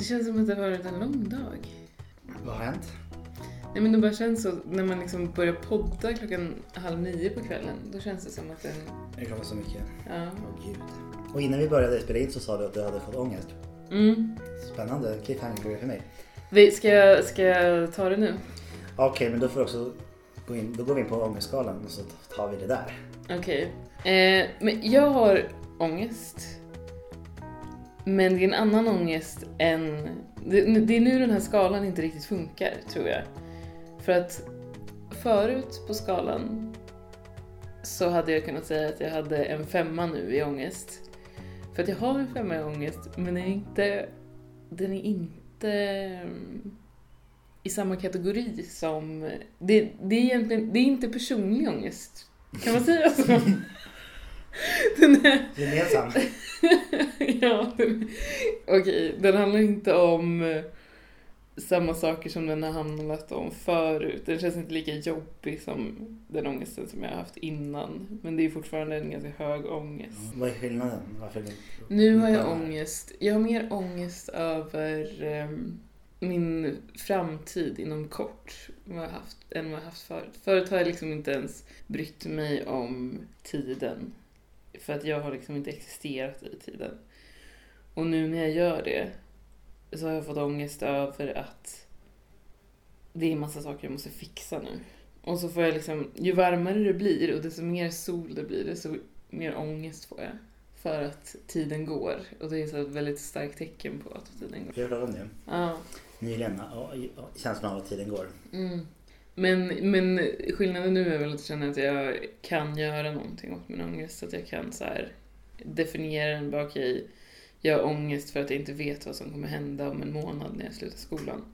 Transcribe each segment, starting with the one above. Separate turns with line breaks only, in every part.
Det känns som att det har varit en lång dag.
Vad har hänt?
Nej men det bara känns så, när man liksom börjar podda klockan halv nio på kvällen, då känns det som att den,
Det är klockan så mycket.
ja.
Åh gud. Och innan vi började spela in så sa du att du hade fått ångest.
Mm.
Spännande cliffhanger för mig.
Vi, ska, jag, ska jag ta det nu?
Okej, men då får du också gå in, då går vi in på ångestskalan och så tar vi det där.
Okej. Eh, men jag har ångest. Men det är en annan ångest än... Det, det är nu den här skalan inte riktigt funkar, tror jag. För att förut på skalan så hade jag kunnat säga att jag hade en femma nu i ångest. För att jag har en femma i ångest, men den är inte... Den är inte mm, i samma kategori som... Det, det är egentligen... Det är inte personlig ångest. Kan man säga så? Den är...
Gemensam.
ja, den, okej, den handlar inte om eh, samma saker som den har handlat om förut. Den känns inte lika jobbig som den ångesten som jag har haft innan. Men det är fortfarande en ganska hög ångest.
Vad är skillnaden? Varför
Nu har jag ångest. Jag har mer ångest över ehm, min framtid inom kort vad jag haft, än vad jag haft förut. Förut har jag liksom inte ens brytt mig om tiden. För att jag har liksom inte existerat i tiden. Och nu när jag gör det så har jag fått ångest över att det är en massa saker jag måste fixa nu. Och så får jag liksom, ju varmare det blir och desto mer sol det blir, desto mer ångest får jag. För att tiden går. Och det är så ett väldigt starkt tecken på att tiden går.
Hörde om det.
Ja.
Nyligen. Ja, ja, Känslan av att tiden går.
Mm. Men, men skillnaden nu är väl att jag känner att jag kan göra någonting åt min ångest. Så att jag kan så här definiera den. Bara okej, jag har ångest för att jag inte vet vad som kommer hända om en månad när jag slutar skolan.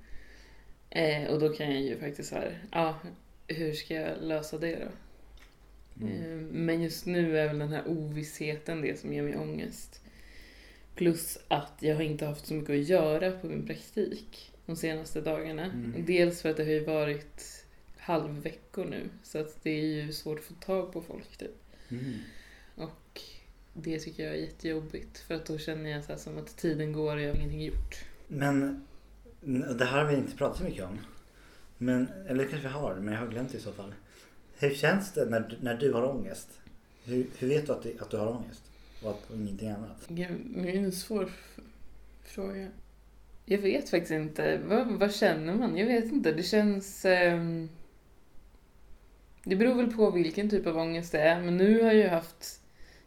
Eh, och då kan jag ju faktiskt så här, ja, hur ska jag lösa det då? Eh, Men just nu är väl den här ovissheten det som ger mig ångest. Plus att jag har inte haft så mycket att göra på min praktik de senaste dagarna.
Mm.
Dels för att det har ju varit halvveckor nu, så att det är ju svårt att få tag på folk typ.
Mm.
Och det tycker jag är jättejobbigt, för att då känner jag så här som att tiden går och jag har ingenting gjort.
Men det här har vi inte pratat så mycket om. Men, eller det kanske vi har, men jag har glömt det i så fall. Hur känns det när, när du har ångest? Hur, hur vet du att, du att du har ångest? Och, att, och ingenting annat?
Det är en svår fråga. Jag vet faktiskt inte. Vad, vad känner man? Jag vet inte. Det känns... ehm, det beror väl på vilken typ av ångest det är. Men nu har jag ju haft...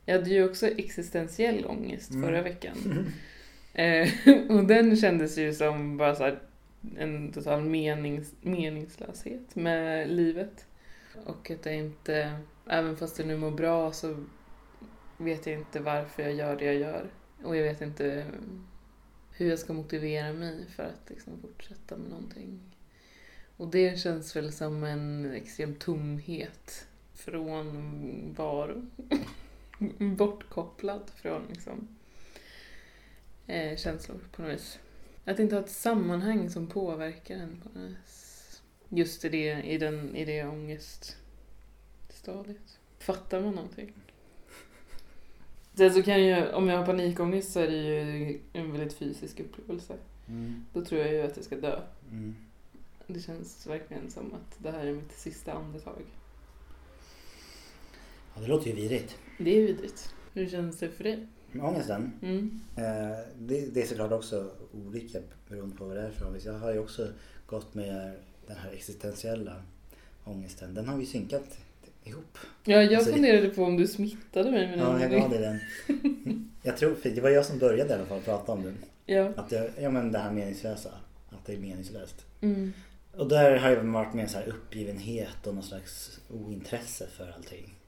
Jag hade ju också existentiell ångest
Mm.
förra veckan. Eh, och den kändes ju som bara så en total menings, meningslöshet med livet. Och att jag inte, även fast jag nu mår bra så vet jag inte varför jag gör det jag gör. Och jag vet inte hur jag ska motivera mig för att liksom fortsätta med någonting. Och det känns väl som en extrem tomhet från varo. Bortkopplad från liksom eh, känslor på något vis. Att inte ha ett sammanhang som påverkar en på något vis. Just i det, i den, i det ångeststadiet. Fattar man någonting? Sen så kan ju, om jag har panikångest så är det ju en väldigt fysisk upplevelse.
Mm.
Då tror jag ju att jag ska dö.
Mm.
Det känns verkligen som att det här är mitt sista andetag.
Ja, det låter ju vidrigt.
Det är vidrigt. Hur känns det för dig?
Ångesten,
Mm.
eh, det, det är såklart också olika beroende på vad det är för ångest. Jag har ju också gått med den här existentiella ångesten. Den har vi synkat ihop.
Ja, jag
Alltså-
funderade på om du smittade mig med
Ja, jag
den.
gav dig den. Jag tror, det var jag som började i alla fall prata om den.
Ja.
Att jag, ja men det här meningslösa. Att det är meningslöst.
Mm.
Och där har jag varit med en så här uppgivenhet och någon slags ointresse för allting.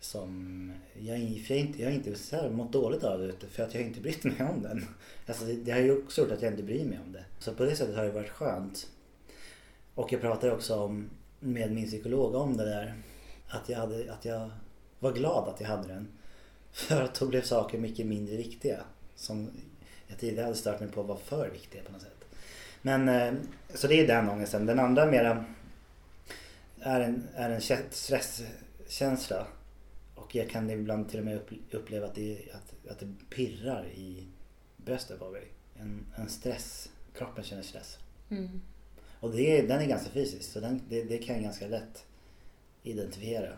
Som jag, för jag, inte, jag har inte så här mått dåligt av det för att jag inte brytt mig om den. Alltså det, det har ju också gjort att jag inte bryr mig om det. Så på det sättet har det varit skönt. Och jag pratade också om, med min psykolog om det där. Att jag, hade, att jag var glad att jag hade den. För att då blev saker mycket mindre viktiga. Som jag tidigare hade stört mig på var för viktiga på något sätt. Men eh, så det är den ångesten. Den andra mera är en, är en kä- stresskänsla. Och jag kan ibland till och med upp- uppleva att det, att, att det pirrar i bröstet på mig. en, en stress. Kroppen känner stress.
Mm.
Och det, den är ganska fysisk så den, det, det kan jag ganska lätt identifiera.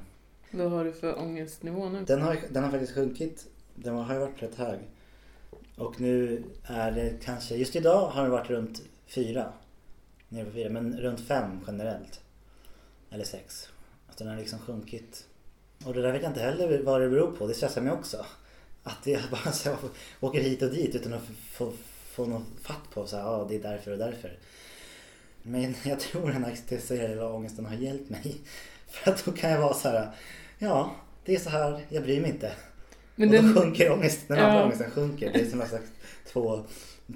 Vad har du för ångestnivå nu?
Den har, den har faktiskt sjunkit. Den har ju varit rätt hög. Och nu är det kanske, just idag har det varit runt fyra. Nere på fyra, men runt fem generellt. Eller sex. Alltså den har liksom sjunkit. Och det där vet jag inte heller vad det beror på. Det stressar mig också. Att jag bara så jag åker hit och dit utan att få, få något fatt på så här, ja det är därför och därför. Men jag tror den existentiella ångesten har hjälpt mig. För att då kan jag vara så här, ja det är så här, jag bryr mig inte.
Men
och då
den,
sjunker ångesten, den
Ja.
andra ångesten sjunker. Det är som en slags två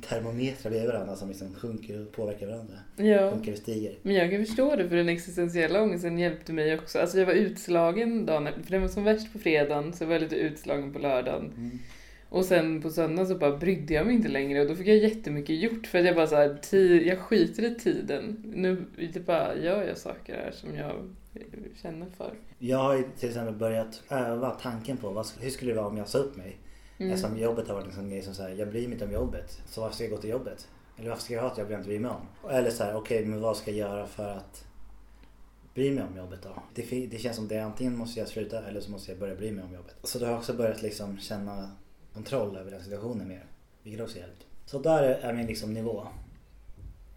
termometrar bredvid varandra som liksom sjunker och påverkar varandra.
ja.
Sjunker och stiger.
Men jag kan förstå det för den existentiella ångesten hjälpte mig också. Alltså jag var utslagen dagen för den var som värst på fredagen så jag var lite utslagen på lördagen.
Mm.
Och sen på söndagen så bara brydde jag mig inte längre och då fick jag jättemycket gjort för att jag bara så här, ti- jag skiter i tiden. Nu det bara gör jag saker här som jag känner för.
Jag har ju till exempel börjat öva tanken på vad, hur skulle det vara om jag sa upp mig.
Mm.
Eftersom jobbet har varit en sån grej som säger jag bryr mig inte om jobbet. Så varför ska jag gå till jobbet? Eller varför ska jag ha ett jobb jag inte bryr mig om? Eller så här, okej men vad ska jag göra för att bry mig om jobbet då? Det, det känns som det antingen måste jag sluta eller så måste jag börja bry mig om jobbet. Så då har jag också börjat liksom känna kontroll över den situationen mer. Vilket också hjälpt. Så där är min liksom nivå.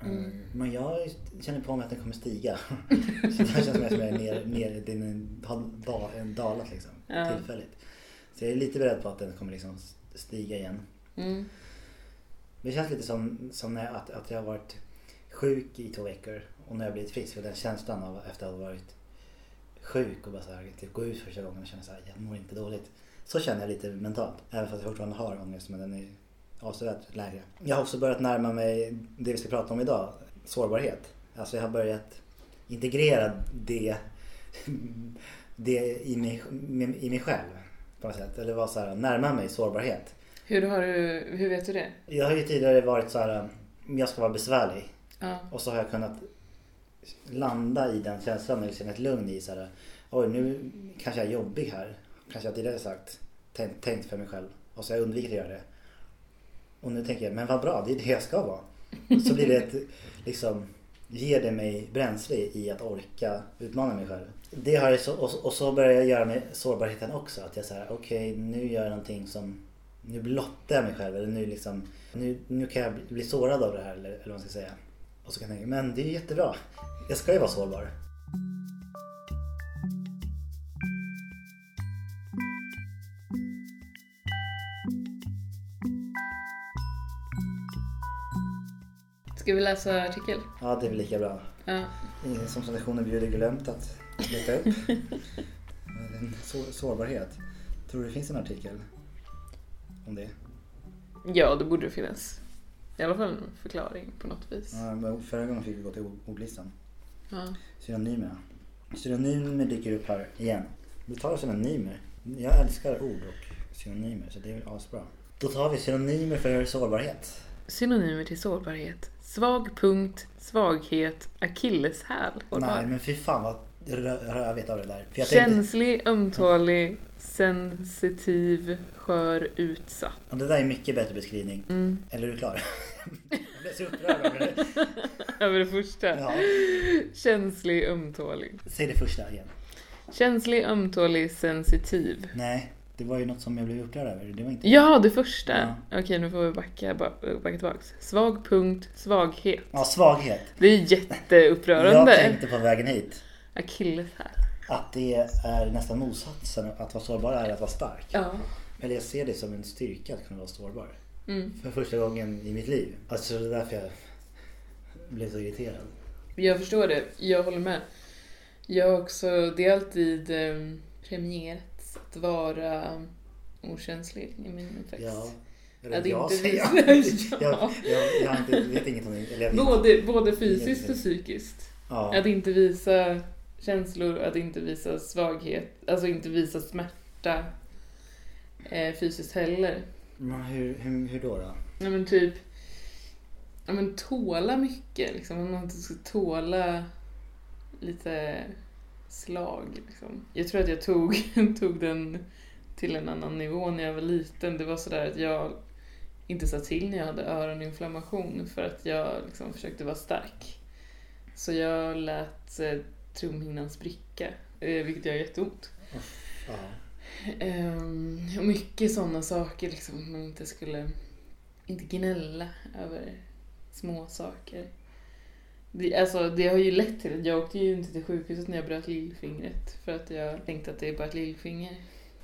Mm.
Mm.
Men jag känner på mig att den kommer stiga. så det känns som att jag är ner, ner, den är- en dalat liksom.
Ja.
Tillfälligt. Så jag är lite beredd på att den kommer liksom stiga igen.
Mm.
Det känns lite som, som när jag, att, att jag har varit sjuk i två veckor och när jag blivit frisk. Och den känslan av efter att ha varit sjuk och bara så här, typ gå ut första gången och känna så här, jag mår inte dåligt. Så känner jag lite mentalt. Även fast jag fortfarande har ångest men den är avsevärt lägre. Jag har också börjat närma mig det vi ska prata om idag. Sårbarhet. Alltså jag har börjat integrera det, det i, mig, i mig själv. På något sätt. Eller vara så här, närma mig sårbarhet.
Hur, har du, hur vet du det?
Jag har ju tidigare varit så här, jag ska vara besvärlig.
Ja.
Och så har jag kunnat landa i den känslan eller känna ett lugn i så här, oj nu kanske jag är jobbig här. Kanske jag tidigare sagt, tänkt, tänkt för mig själv. Och så har jag undvikit att göra det. Och nu tänker jag, men vad bra, det är det jag ska vara. Så blir det ett, liksom, ger det mig bränsle i att orka utmana mig själv. Det har jag så, och, och så börjar jag göra med sårbarheten också. Att jag säger, okej nu gör jag någonting som, nu blottar jag mig själv. Eller nu liksom, nu, nu kan jag bli, bli sårad av det här. Eller, eller vad man ska säga. Och så kan jag tänka, men det är ju jättebra. Jag ska ju vara sårbar.
Ska vi läsa artikel?
Ja, det är väl lika bra.
Ja.
Som traditionen bjuder glömt att leta upp. En så, sårbarhet. Tror du det finns en artikel om det?
ja, det borde det finnas. I alla fall en förklaring på något vis.
Ja, förra gången fick vi gå till ord- ordlistan.
Ja.
Synonymerna. Synonymer dyker upp här igen. Vi tar synonymer. Jag älskar ord och synonymer så det är asbra. Då tar vi synonymer för sårbarhet.
Synonymer till sårbarhet. Svag punkt, svaghet, akilleshäl.
Nej men fy fan vad rö- rövigt av det där. För jag tänkte,
Känslig, ömtålig, sensitiv, skör, utsatt.
och det där är mycket bättre beskrivning.
Mm.
Eller är du klar? jag blev så upprörd över det.
Över det första.
Ja.
Känslig, ömtålig.
Säg det första igen.
Känslig, ömtålig, sensitiv.
Nej, det var ju något som jag blev upprörd över. Det var inte...
Ja, det första. Okej, nu får vi backa, ba- backa tillbaks. Svag punkt, svaghet.
Ja, svaghet.
Det är
Jag
jätteupprörande.
tänkte på vägen hit
Akilleshäl.
att det är nästan motsatsen. Att vara sårbar är att vara stark.
Ja.
Eller jag ser det som en styrka att kunna vara sårbar.
Mm.
För första gången i mitt liv. Alltså det är därför jag blev så irriterad.
Jag förstår det. Jag håller med. Jag har också, det är alltid eh, premierat att vara okänslig i min uppväxt.
Ja. Eller
Att
jag
inte visa-
jag.
Ja.
Jag, jag, jag inte, vet inget om det. Eller jag vet.
Både, både fysiskt och psykiskt.
Ja.
Att inte visa känslor, att inte visa svaghet, alltså inte visa smärta eh, fysiskt heller.
Men hur, hur, hur då? då?
Ja men typ, ja men tåla mycket liksom. Om man inte ska tåla lite slag liksom. Jag tror att jag tog, tog den till en annan nivå när jag var liten. Det var sådär att jag inte sa till när jag hade öroninflammation för att jag liksom försökte vara stark. Så jag lät eh, trumhinnan spricka, eh, vilket gör jätteont.
Ja.
Um, mycket sådana saker, liksom, att man inte skulle inte gnälla över små saker. Det, alltså, det har ju lett till att jag åkte ju inte till sjukhuset när jag bröt lillfingret för att jag tänkte att det är bara ett lillfinger.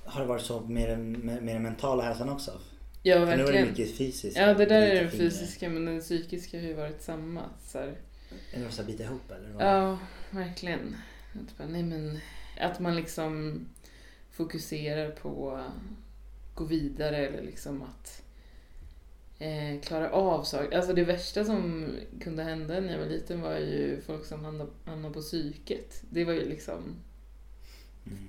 Har det varit så med den, med, med den mentala hälsan också?
Ja,
För nu är det
verkligen.
mycket fysiskt.
Ja, det där är
fingrar.
fysiska men den psykiska har ju varit samma. Så här.
Eller så bita ihop eller? vad?
Ja, verkligen. Att, bara, nej, men, att man liksom fokuserar på att gå vidare eller liksom att eh, klara av saker. Alltså det värsta som kunde hända när jag var liten var ju folk som hamnade, hamnade på psyket. Det var ju liksom,
Mm.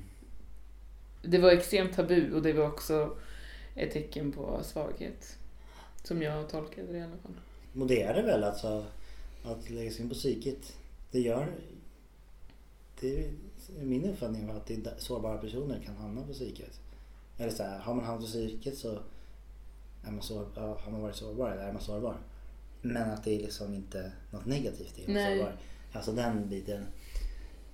det var extremt tabu och det var också ett tecken på svaghet. Som jag tolkade det i alla fall.
Och det är det väl alltså. Att lägga sig in på psyket. Det gör... Det är min uppfattning var att det är sårbara personer kan hamna på psyket. Eller så här, har man hamnat på psyket så är man ja, har man varit sårbar eller är man sårbar. Men att det är liksom inte något negativt i att vara sårbar. Alltså den biten.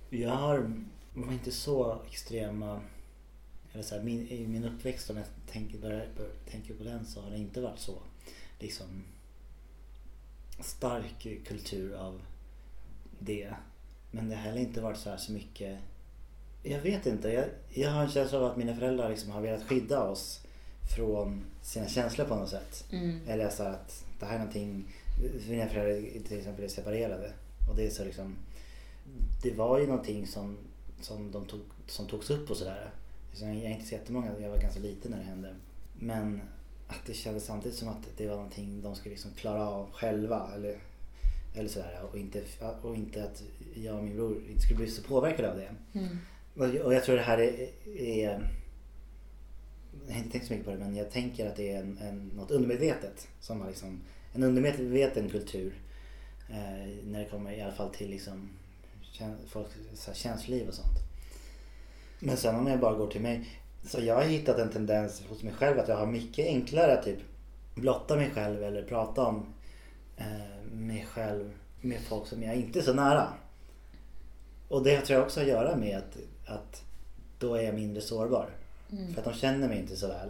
Jag har var inte så extrema eller så här, min, I min uppväxt om jag tänker, börjar, bör, tänker på den så har det inte varit så liksom stark kultur av det. Men det har heller inte varit så här så mycket jag vet inte. Jag, jag har en känsla av att mina föräldrar liksom har velat skydda oss från sina känslor på något sätt.
Mm.
Eller så att det här är någonting, mina föräldrar till exempel är separerade. Och det är så liksom, det var ju någonting som, som, de tog, som togs upp och sådär. Så jag är inte så jättemånga, jag var ganska liten när det hände. Men att det kändes samtidigt som att det var någonting de skulle liksom klara av själva. Eller, eller sådär. Och inte, och inte att jag och min bror inte skulle bli så påverkade av det.
Mm.
Och jag- och jag tror det här är, är jag har inte tänkt så mycket på det men jag tänker att det är en, en, något undermedvetet. Som har liksom, en undermedveten kultur. Eh, när det kommer i alla fall till liksom, folk, så här, känsloliv och sånt. Men sen om jag bara går till mig. Så jag har hittat en tendens hos mig själv att jag har mycket enklare att typ blotta mig själv eller prata om eh, mig själv med folk som jag inte är så nära. Och det tror jag också har att göra med att, att då är jag mindre sårbar.
Mm.
För att de känner mig inte så väl.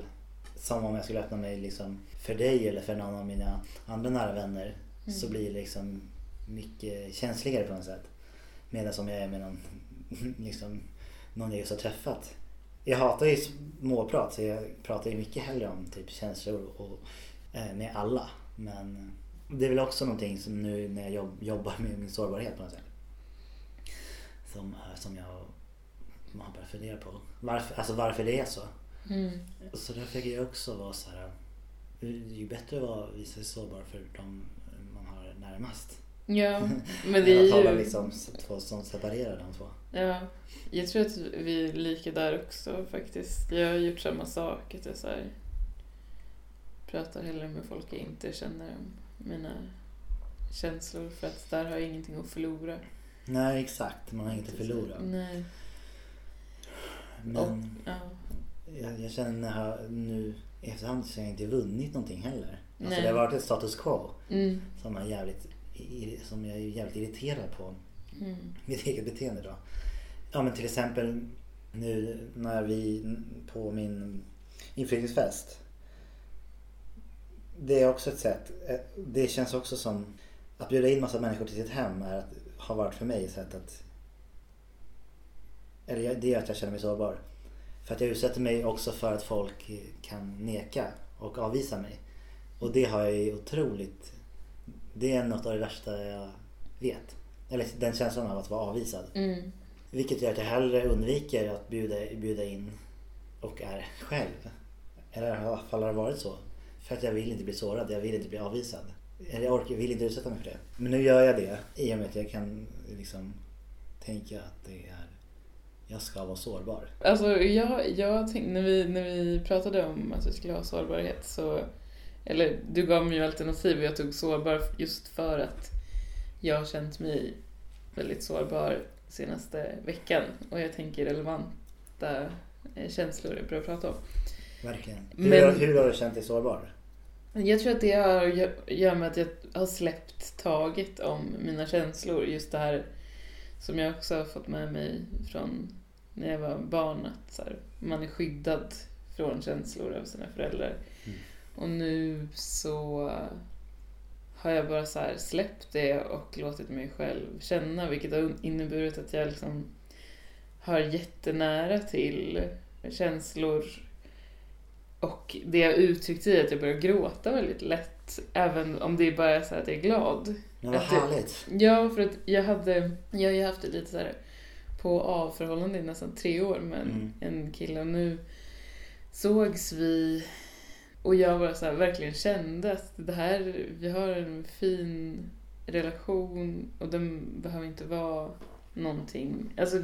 Som om jag skulle öppna mig liksom för dig eller för någon av mina andra nära vänner. Så
Mm.
blir det liksom mycket känsligare på något sätt. Medan som jag är med någon, liksom, någon jag just har träffat. Jag hatar ju småprat så jag pratar ju mycket hellre om typ känslor och, eh, med alla. Men det är väl också någonting som nu när jag jobb, jobbar med min sårbarhet på något sätt. Som, är- som jag har börjat fundera på. Varför, alltså varför det är så.
Mm.
Så därför försöker jag också vara så här. Det är ju bättre att visa sig sårbar för de man har närmast.
Ja, men det är ju...
liksom två som separerar de två.
Ja, jag tror att vi är lika där också faktiskt. Jag har gjort samma sak. Att jag så här, pratar hellre med folk jag inte känner om mina känslor för att där har jag ingenting att förlora.
Nej exakt, man har inget att förlora.
Nej.
Men
Och, ja.
jag, jag känner när jag, nu i efterhand så har jag inte vunnit någonting heller. Alltså
Nej.
det har varit ett status quo
Mm.
som, är jävligt, som jag är jävligt irriterad på.
Mm.
mitt eget beteende då. Ja men till exempel nu när vi på min inflyttningsfest. Det är också ett sätt. eh, Det känns också som att bjuda in massa människor till sitt hem är att, har varit för mig ett sätt att eller det gör att jag känner mig sårbar. För att jag utsätter mig också för att folk kan neka och avvisa mig. Och det har jag ju otroligt... Det är något av det värsta jag vet. Eller den känslan av att vara avvisad.
Mm.
Vilket gör att jag hellre undviker att bjuda, bjuda in och är själv. Eller i alla fall har det varit så. För att jag vill inte bli sårad, jag vill inte bli avvisad. Eller jag orkar, vill inte utsätta mig för det. Men nu gör jag det i och med att jag kan liksom tänka att det är, jag ska vara sårbar.
Alltså jag, jag tänkte, när vi, när vi pratade om att vi skulle ha sårbarhet så eller du gav mig ju alternativ och jag tog sårbar just för att jag har känt mig väldigt sårbar senaste veckan och jag tänker relevanta känslor är bra att prata om.
Verkligen. Hur,
Men-
hur har du känt dig sårbar?
Jag tror att det har göra med att jag har släppt taget om mina känslor. Just det här som jag också har fått med mig från när jag var barn. Att så här, man är skyddad från känslor av sina föräldrar. Och nu så har jag bara så här släppt det och låtit mig själv känna. Vilket har inneburit att jag liksom har jättenära till känslor och det jag uttryckt i att jag börjar gråta väldigt lätt. Även om det bara är så att jag är glad.
Men vad
Att det-
härligt.
Ja, för att jag hade, jag har ju haft ett lite så här på av-förhållande i nästan tre år med en,
Mm.
en kille och nu sågs vi och jag bara så här, verkligen kände att det här, vi har en fin relation och den behöver inte vara någonting. Alltså,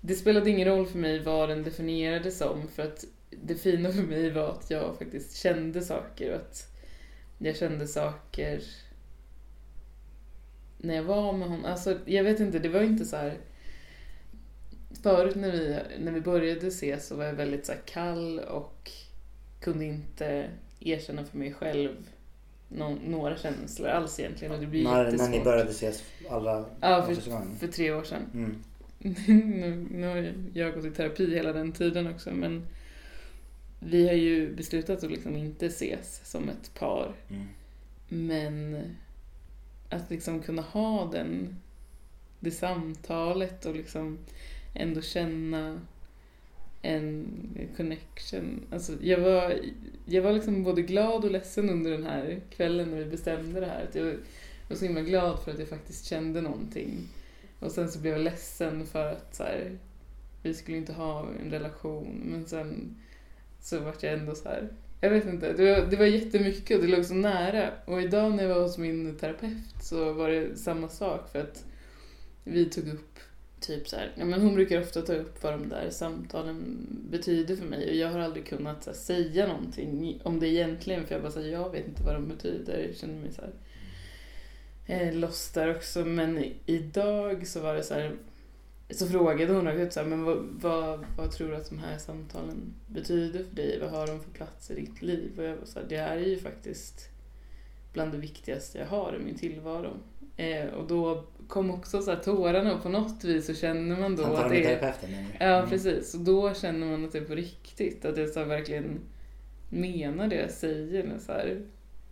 det spelade ingen roll för mig vad den definierades som för att det fina för mig var att jag faktiskt kände saker och att jag kände saker när jag var med honom. Alltså, jag vet inte, det var inte så här... Förut när vi, när vi började ses så var jag väldigt så här kall och kunde inte erkänna för mig själv nå- några känslor alls egentligen. Och det blir
När, när ni började ses alla
Ja,
gången?
För tre år sedan.
Mm.
nu, nu har jag gått i terapi hela den tiden också men vi har ju beslutat att liksom inte ses som ett par.
Mm.
Men att liksom kunna ha den, det samtalet och liksom ändå känna en connection. Alltså jag var, jag var liksom både glad och ledsen under den här kvällen när vi bestämde det här. Att jag var så himla glad för att jag faktiskt kände någonting. Och sen så blev jag ledsen för att så här, vi skulle inte ha en relation. Men sen så vart jag ändå så här. Jag vet inte, det var, det var jättemycket och det låg så nära. Och idag när jag var hos min terapeut så var det samma sak för att vi tog upp typ så här, ja men hon brukar ofta ta upp vad de där samtalen betyder för mig och jag har aldrig kunnat så här, säga någonting om det egentligen för jag bara säger jag vet inte vad de betyder, jag känner mig så här eh, lost där också men idag så var det så här så frågade hon också så här, men vad, vad, vad tror du att de här samtalen betyder för dig? Vad har de för plats i ditt liv? Och jag var så här, det här är ju faktiskt bland det viktigaste jag har i min tillvaro. Eh, och då kom också så här tårarna och på något vis så känner man då att det är...
terapeuten menar?
Ja,
Mm.
precis. Och då känner man att det är på riktigt. Att jag så verkligen menar det jag säger. När så här,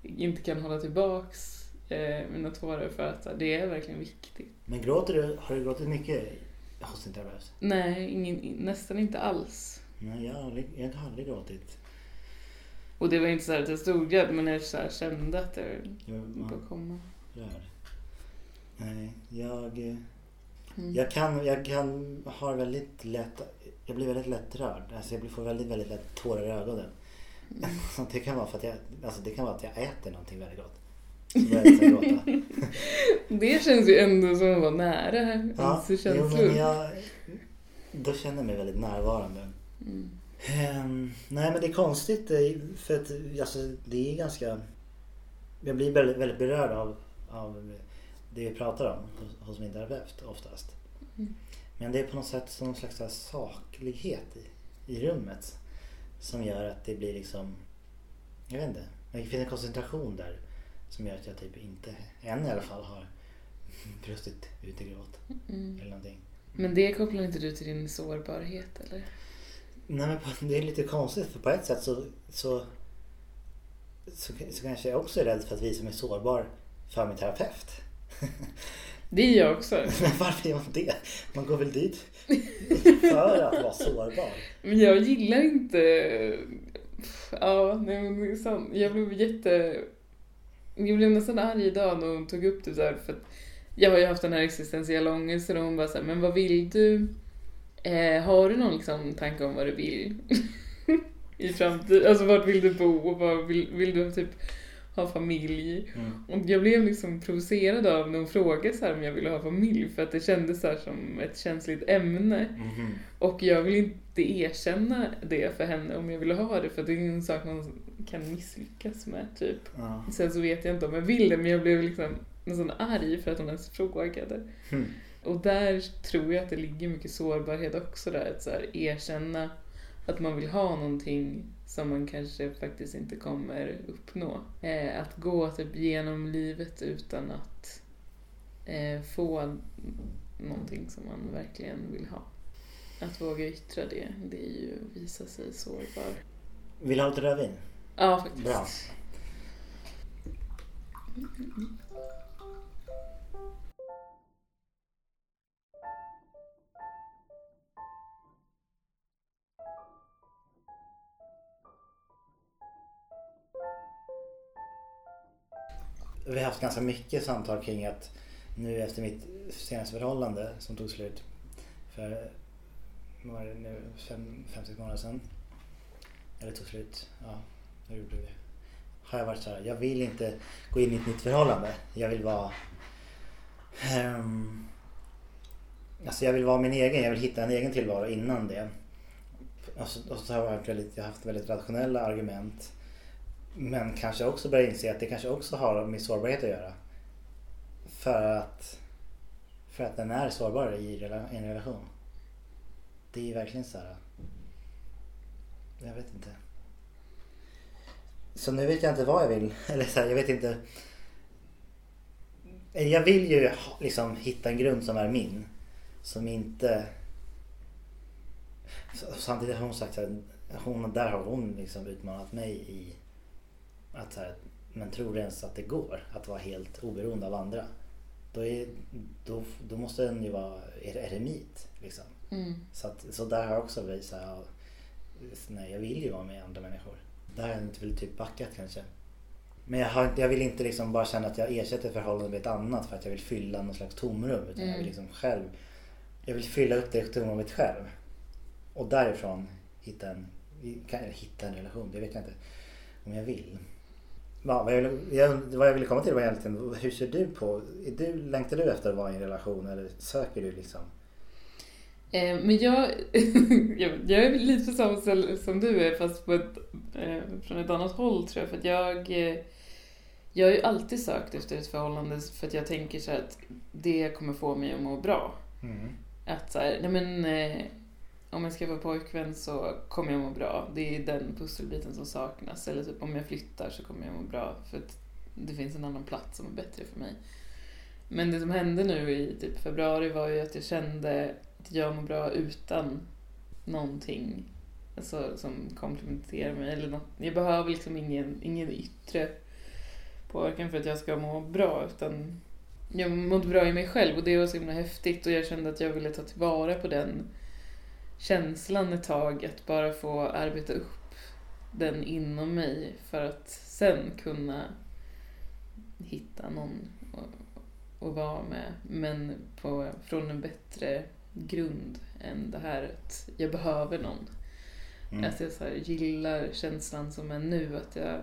inte kan hålla tillbaks eh, mina tårar för att här, det är verkligen viktigt.
Men gråter du, har du gråtit mycket hos din terapeut?
Nej, ingen, nästan inte alls.
Nej, jag har aldrig, jag har aldrig gråtit.
Och det var inte så här att jag stod där, men jag så här kände att det på
man
att komma.
rör. Nej, jag, eh,
Mm.
jag kan, jag kan ha väldigt lätt, jag blir väldigt lätt rörd. Alltså jag blir- får väldigt, väldigt lätt tårar i ögonen.
Mm.
Så det kan vara för att jag, alltså det kan vara att jag äter någonting väldigt gott.
Det känns ju ändå som att vara nära
Ja, jo,
känslor.
men jag, då känner jag mig väldigt närvarande.
Mm.
Ehm, nej men det är konstigt eh, för att alltså, det är ganska... Jag blir väldigt, väldigt berörd av, av det vi pratar om hos, min terapeut oftast.
Mm.
Men det är på något sätt som någon slags saklighet i, i rummet. Som gör att det blir liksom... Jag vet inte. Det finns en koncentration där. Som gör att jag typ inte, än i alla fall, har brustit ut i gråt.
Mm.
Eller någonting.
Men det kopplar inte du till din sårbarhet eller?
Nej men det är lite konstigt för på ett sätt så, så, så, så kanske jag också är rädd för att visa mig sårbar för min terapeut.
Det är jag också.
Men varför gör man det? Man går väl dit för att vara sårbar.
Men jag gillar inte... Ja, nej men det är sant. Jag blev jätte... Jag blev nästan arg idag när hon tog upp det där för att jag har ju haft den här existentiella ångesten och hon bara såhär, men vad vill du? Eh, har du någon liksom tanke om vad du vill? I framtiden? Alltså vart vill du bo? Och vad vill, vill du typ ha familj?
Mm.
Och jag blev liksom provocerad av när hon frågade så om jag ville ha familj för att det kändes så som ett känsligt ämne.
Mhm.
Och jag vill inte erkänna det för henne om jag ville ha det för det är en sak man kan misslyckas med typ.
Ja.
Sen så vet jag inte om jag vill det men jag blev liksom nästan arg för att hon ens frågade.
Hmm.
Och där tror jag att det ligger mycket sårbarhet också där. Att så här, erkänna att man vill ha någonting som man kanske faktiskt inte kommer uppnå. Eh, att gå typ genom livet utan att eh, få någonting som man verkligen vill ha. Att våga yttra det, det är ju att visa sig sårbar.
Vill du ha lite rödvin?
Ja, faktiskt.
Bra. Vi har haft ganska mycket samtal kring att nu efter mitt senaste förhållande som tog slut för var det nu, fem, fem, sex månader sedan. Eller tog slut, ja, nu gjorde det. Har jag varit så här, jag vill inte gå in i ett nytt förhållande. Jag vill vara um, Alltså jag vill vara min egen, jag vill hitta en egen tillvaro innan det. Och så, och så har jag, väldigt, jag har haft väldigt rationella argument. Men kanske också börjar inse att det kanske också har med sårbarhet att göra. För att, för att den är sårbar i en relation. Det är ju verkligen så här. Jag vet inte. Så nu vet jag inte vad jag vill. Eller så här, jag vet inte. Jag vill ju liksom hitta en grund som är min. Som inte... Samtidigt har hon sagt att hon, där har hon liksom utmanat mig i att så här, men tror du ens att det går att vara helt oberoende av andra? Då, är, då, då måste den ju vara eremit. Liksom.
Mm.
Så, att, så där har jag också visat att nej, jag vill ju vara med andra människor. Där har jag inte väl typ backat kanske. Men jag, har, jag vill inte liksom bara känna att jag ersätter förhållandet med ett annat för att jag vill fylla någon slags tomrum. Utan mm. jag vill liksom själv jag vill fylla upp det tomrummet själv. Och därifrån hitta en, hitta en relation, det vet jag inte om jag vill. Ja, vad, jag, jag, vad jag ville komma till var egentligen, hur ser du på, är du, längtar du efter att vara i en relation eller söker du liksom?
Eh, men jag, jag är lite samma som du är fast ett, eh, från ett annat håll tror jag. För att jag, eh, jag har ju alltid sökt efter ett förhållande för att jag tänker så att det kommer få mig att må bra.
Mm.
Att så här, nej men eh, om jag skaffar pojkvän så kommer jag må bra. Det är den pusselbiten som saknas. Eller typ om jag flyttar så kommer jag må bra för att det finns en annan plats som är bättre för mig. Men det som hände nu i typ februari var ju att jag kände att jag mår bra utan någonting alltså, som komplementerar mig. Eller något. Jag behöver liksom ingen, ingen yttre påverkan för att jag ska må bra utan jag mådde bra i mig själv och det var så himla häftigt och jag kände att jag ville ta tillvara på den känslan ett tag, att bara få arbeta upp den inom mig för att sen kunna hitta någon att vara med, men på, från en bättre grund än det här att jag behöver någon. Mm. Att jag så gillar känslan som är nu, att jag,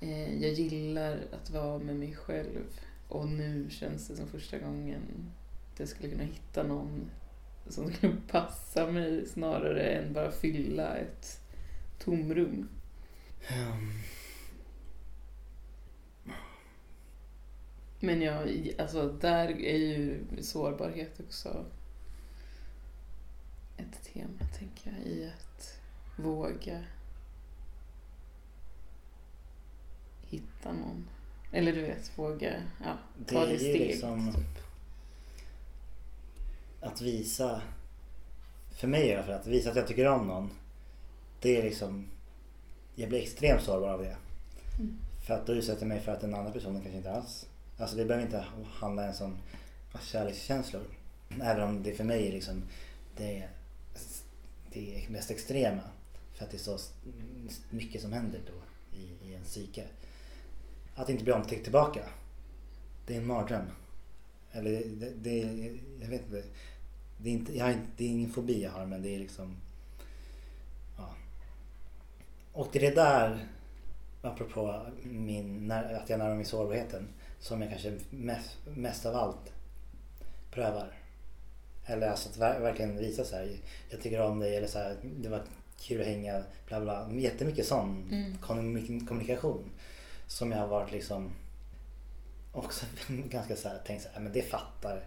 eh, jag gillar att vara med mig själv. Och nu känns det som första gången att jag skulle kunna hitta någon som skulle passa mig snarare än bara fylla ett tomrum. Um. Men jag, alltså där är ju sårbarhet också ett tema, tänker jag, i att våga hitta någon. Eller du vet, våga ja, ta det, det steget. Liksom typ.
Att visa, för mig i alla fall, att visa att jag tycker om någon. Det är liksom, jag blir extremt sårbar av det. Mm. För att då utsätter jag mig för att den andra personen kanske inte alls, alltså det behöver inte handla ens om kärlekskänslor. Även om det för mig är liksom, det är det mest extrema. För att det är så mycket som händer då i, i en psyke. Att inte bli omtyckt tillbaka. Det är en mardröm. Eller det, det, jag vet inte. Det är, inte, jag har, det är ingen fobi jag har men det är liksom... Ja. Och det är det där, apropå min, att jag närmar mig sårbarheten, som jag kanske mest, mest av allt prövar. Eller alltså att verkligen visa så här, jag tycker om dig eller så här, det var kul att hänga, bla bla. Jättemycket sån mm. kommunikation. Som jag har varit liksom också ganska så här, tänkt så här, men det fattar,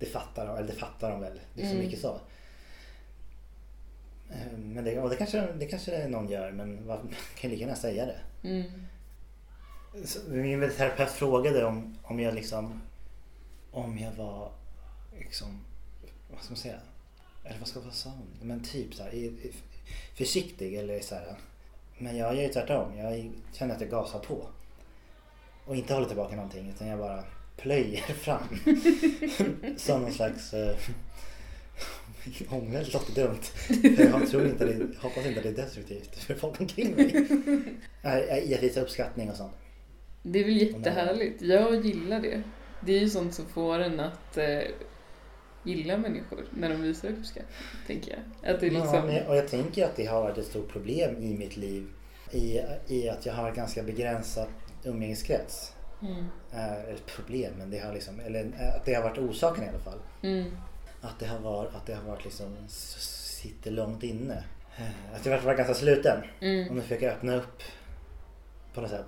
det fattar de, eller det fattar de väl. Det är så mm. mycket så. Eh, Men det, och det, kanske, det kanske någon gör men man kan lika gärna säga det.
Mm.
Så Min terapeut frågade om, om jag liksom om jag var liksom, vad ska man säga? Eller vad ska sa hon? Men typ så här, försiktig eller så här. Men jag gör ju tvärtom. Jag känner att jag gasar på. Och inte håller tillbaka någonting utan jag bara plöjer fram. Som någon slags eh, ångest låter dumt. Jag tror inte det, hoppas inte det är destruktivt för folk omkring mig. Nej, Jag jag visar uppskattning och sånt.
Det är väl jättehärligt. Jag gillar det. Det är ju sånt som får en att eh, gilla människor när de visar uppskattning, tänker jag. Att det
Ja,
liksom...
men, och jag tänker att det har varit ett stort problem i mitt liv. I, i att jag har ganska begränsad umgängeskrets.
Mm.
Eh, ett problem, men det har liksom, eller eh, att det har varit orsaken i alla fall.
Mm.
Att det har varit, att det har varit liksom, sitter långt inne. Eh, Att jag har varit ganska sluten. Och
Mm.
nu försöker jag öppna upp på något sätt.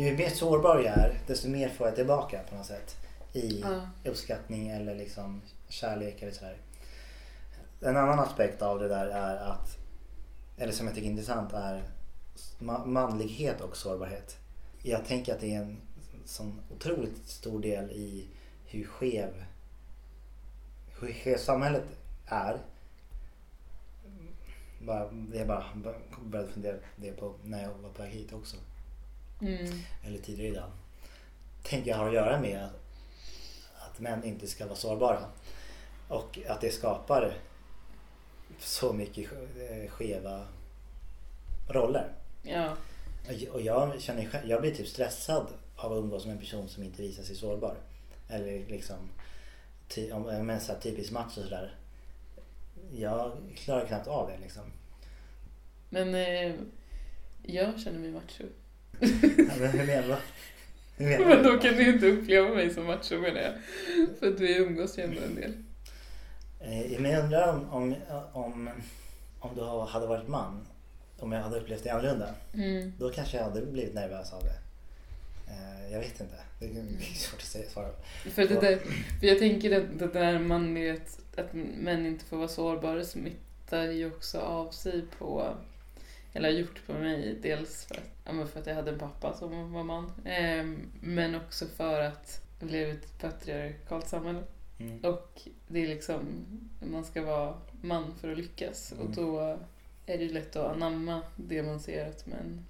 Ju mer sårbar jag är, desto mer får jag tillbaka på något sätt. I
Ja.
uppskattning eller liksom kärlek eller sådär. En annan aspekt av det där är att, eller som jag tycker är intressant är ma- manlighet och sårbarhet. Jag tänker att det är en sån otroligt stor del i hur skev, hur skev samhället är. Bara, jag bara började fundera det på när jag var på väg hit också.
Mm.
Eller tidigare idag. Tänker jag har att göra med att, att män inte ska vara sårbara. Och att det skapar så mycket eh, skeva roller.
Ja.
Och jag känner jag blir typ stressad av att umgås med en person som inte visar sig sårbar. Eller liksom, om menar så här typisk match och sådär. Jag klarar knappt av det liksom.
Men eh, jag känner mig macho.
Men hur menar du?
Men då kan du inte uppleva mig som macho menar jag. För att vi umgås ju ändå en del.
Eh, Men jag undrar om, om, om, om du hade varit man, om jag hade upplevt det annorlunda.
Mm.
Då kanske jag hade blivit nervös av det. Eh, Jag vet inte. Det är svårt att svara.
För, det där, för jag tänker att det där manlighet, att män inte får vara sårbara smittar ju också av sig på, eller har gjort på mig, dels för att, ja, för att jag hade en pappa som var man, ehm, men också för att jag lever i ett patriarkalt samhälle.
Mm.
Och det är liksom, man ska vara man för att lyckas.
Mm.
Och då är det ju lätt att anamma det man ser att män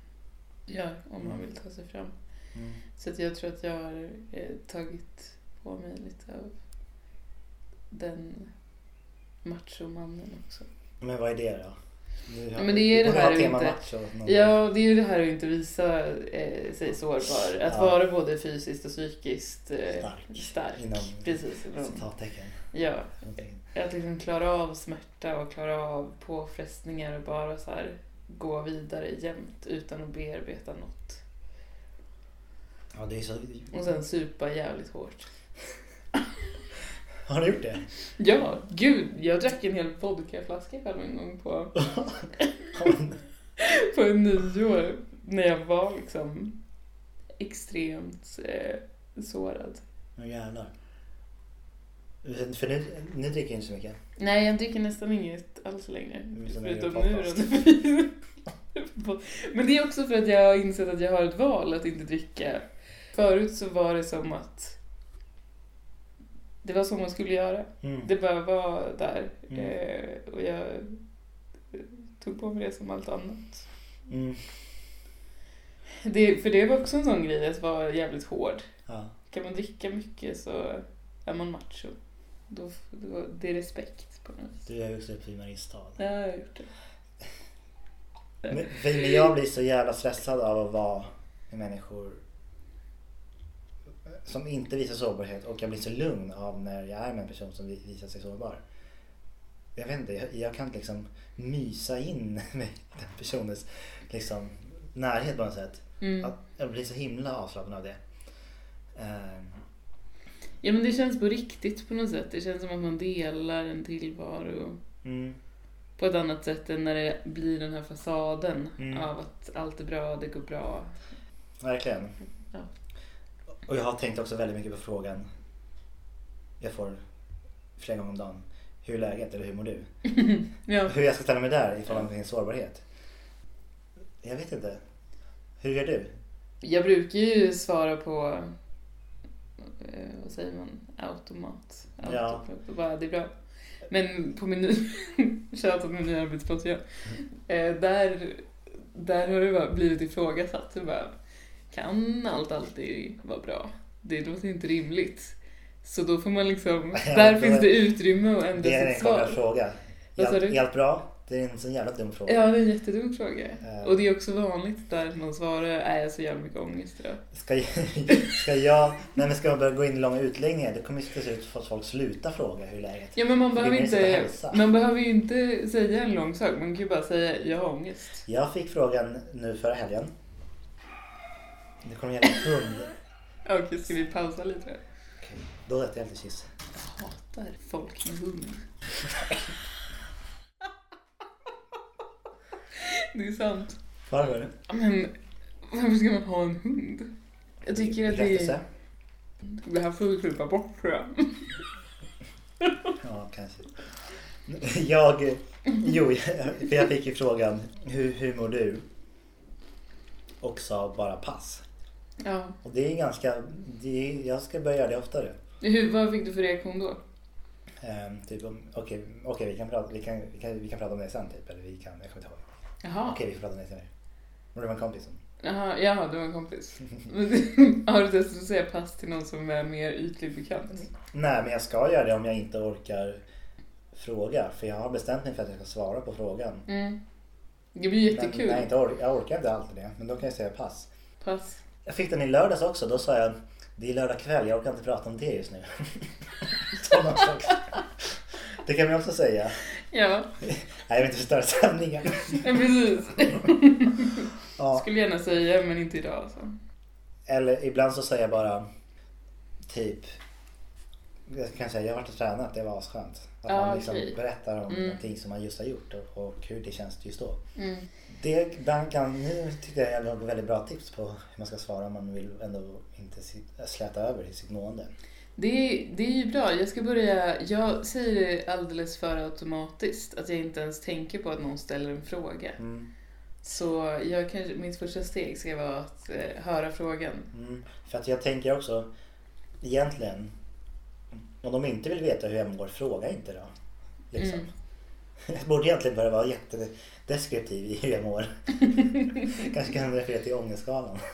gör om man
Mm.
vill ta sig fram.
Mm.
Så att jag tror att jag har eh, tagit på mig lite av den machomannen också.
Men vad är det då? Har-
Men det är det här att inte- Ja, det är det här att inte visa eh, sig sårbar. Att
Ja.
vara både fysiskt och psykiskt eh,
Stark.
stark.
Inom-
Precis.
Citattecken.
ja, att liksom klara av smärta och klara av påfrestningar och bara så här gå vidare jämt utan att bearbeta något.
Ja, det är så...
Och sen supa jävligt hårt.
Har du gjort det?
Ja, gud, jag drack en hel vodkaflaska själv en gång på, på en nyår när jag var liksom extremt eh, sårad.
Åh jävlar. För nu, nu dricker jag inte så mycket.
Nej, jag dricker nästan inget alls längre. Förutom nu då. Men det är också för att jag har insett att jag har ett val att inte dricka. Förut så var det som att det var så man skulle göra.
Mm.
Det bara var där.
Mm.
Eh, och jag tog på mig det som allt annat.
Mm.
Det, för det var också en sån grej att vara jävligt hård.
Ja.
Kan man dricka mycket så är man macho. Då, då, det är respekt på något vis.
Du har upp i Mariestad.
Ja, jag har gjort det.
Men, när jag blir så jävla stressad av att vara med människor som inte visar sårbarhet och jag blir så lugn av när jag är med en person som vi- visar sig sårbar. Jag vet inte, jag, jag kan liksom mysa in med den personens liksom, närhet på något sätt.
Mm.
Jag blir så himla avslappnad av det. Ehm,
Ja men det känns på riktigt på något sätt. Det känns som att man delar en tillvaro
Mm.
på ett annat sätt än när det blir den här fasaden
Mm.
av att allt är bra, det går bra.
Verkligen.
Ja.
Och jag har tänkt också väldigt mycket på frågan jag får flera gånger om dagen. Hur är läget? Eller hur mår du?
ja.
Hur jag ska ställa mig där i förhållande till min sårbarhet. Jag vet inte. Hur gör du?
Jag brukar ju svara på, eh, vad säger man, automat.
Ja.
Och bara, det är bra. Men på min, shoutout min nya arbetsplats igen. Eh, där, där har det bara blivit ifrågasatt. Det bara, kan allt alltid vara bra? Det låter inte rimligt. Så då får man liksom, där finns det utrymme att ändra
Det är en
sitt svar.
fråga. Är allt, är allt bra? Det är en sån jävla dum fråga.
Ja, det är en jättedum fråga.
Eh.
Och det är också vanligt där man svarar, är jag så jävla mycket ångest idag?
Ska, jag, ska jag... Nej men ska man börja gå in i långa utläggningar då kommer ju till slut få folk sluta fråga hur läget är.
Ja men man
Det
behöver, inte, man behöver ju inte säga en lång sak, man kan ju bara säga jag har ångest.
Jag fick frågan nu förra helgen. Det kommer en hund.
Okej, ska vi pausa lite?
Okej, Då äter jag lite kiss.
Jag hatar folk med hund. Det är sant.
Varför?
Men varför ska man ha en hund? Jag tycker att det
Rättelse?
Det här får vi klippa bort tror jag.
Ja, kanske. Jag... Jo, jag fick ju frågan hur, hur mår du? Och sa bara pass.
Ja.
Och det är ganska... Det är, jag ska börja göra det oftare.
Hur, vad fick du för reaktion då?
Ehm, typ om, okej, okej vi, kan prata, vi, kan, vi, kan, vi kan prata om det sen typ. Eller vi kan, jag kommer inte ihåg.
Jaha.
Okej, vi får prata om det senare. Var det med en kompis? som-
Jaha, jaha, du var en kompis. har du testat att säga pass till någon som är mer ytligt bekant?
Nej, men jag ska göra det om jag inte orkar fråga. För jag har bestämt mig för att jag ska svara på frågan.
Mm. Det blir
Men,
jättekul.
nej, inte or- jag orkar inte alltid det. Men då kan jag säga pass.
Pass.
Jag fick den i lördags också. Då sa jag det är lördag kväll, jag orkar inte prata om det just nu. Så det kan man också säga.
Ja,
Nej, jag vill inte förstöra stämningen.
ja precis.
Ja.
Skulle gärna säga, men inte idag alltså.
Eller ibland så säger jag bara typ jag kan säga jag har varit och tränat, det var asskönt. Att
Ja,
man liksom
okej.
berättar om
Mm.
någonting som man just har gjort och, och hur det känns just då.
Mm.
Det ibland kan, nu tycker jag jag har väldigt bra tips på hur man ska svara om man vill ändå inte släta över i sitt mående.
Det, det är ju bra. Jag ska börja... Jag säger det alldeles för automatiskt. Att jag inte ens tänker på att någon ställer en fråga.
Mm.
Så jag kanske, mitt första steg ska vara att eh, höra frågan.
Mm. För att jag tänker också egentligen om de inte vill veta hur jag mår, fråga inte då. Liksom.
Mm.
Jag borde egentligen börja vara jättedeskriptiv i hur jag mår. Kanske kan referera till ångestskalan.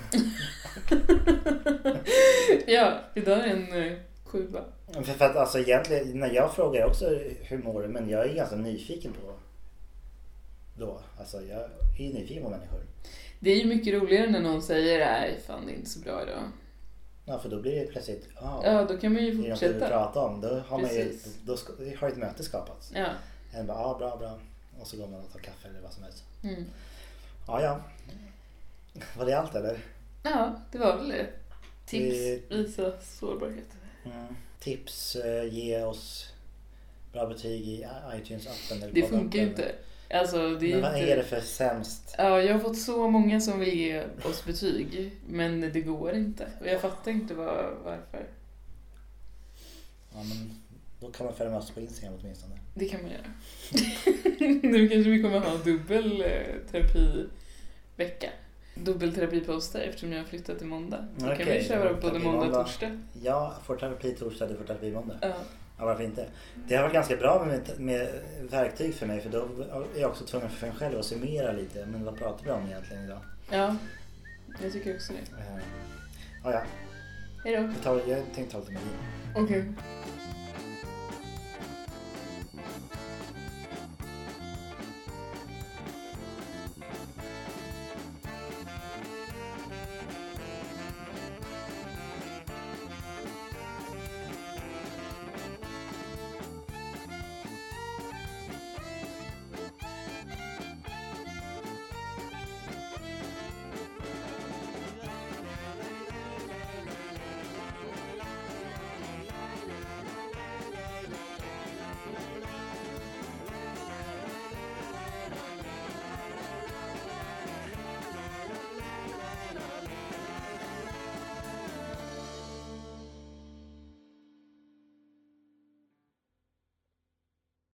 Ja, idag är en eh, sjua.
För, för att alltså egentligen, när jag frågar också hur mår du, men jag är ganska nyfiken på då. Alltså jag är ju nyfiken på människor.
Det är ju mycket roligare när någon säger nej, fan det är inte så bra idag.
Ja, för då blir det plötsligt, ah,
Ja, då kan man ju
det är något du vill
fortsätta.
prata om. Då har, man ju,
Precis.
då ska, har ett möte skapats.
Ja.
En bara, ah, bra, bra. Och så går man och tar kaffe eller vad som helst.
Mm.
Ja, ja. Var det allt eller?
ja, det var väl det. Tips,
Det-
visa sårbarhet.
Mm. Tips, eh, ge oss bra betyg i iTunes-appen.
Det funkar ju inte. Alltså, det är
Men vad
inte...
är det för sämst?
Ja, jag har fått så många som vill ge oss betyg, men det går inte. Och jag fattar inte var, varför.
Ja, men då kan man följa med oss på Instagram åtminstone.
Det kan man göra. nu kanske vi kommer ha dubbel eh, terapivecka. Dubbelterapiposter eftersom jag har flyttat till måndag. Då kan
Okej,
vi köra
då
både
kan
måndag och torsdag.
Jag får terapi torsdag, du får terapi måndag.
Ja.
Ja, varför inte? Det har varit ganska bra med, med verktyg för mig för då är jag också tvungen för mig själv att summera lite. Men vad pratar vi om egentligen idag?
ja, jag tycker också det.
Eh, Ja, ja.
Hejdå.
Jag, tar, jag tänkte ta lite med.
Okej.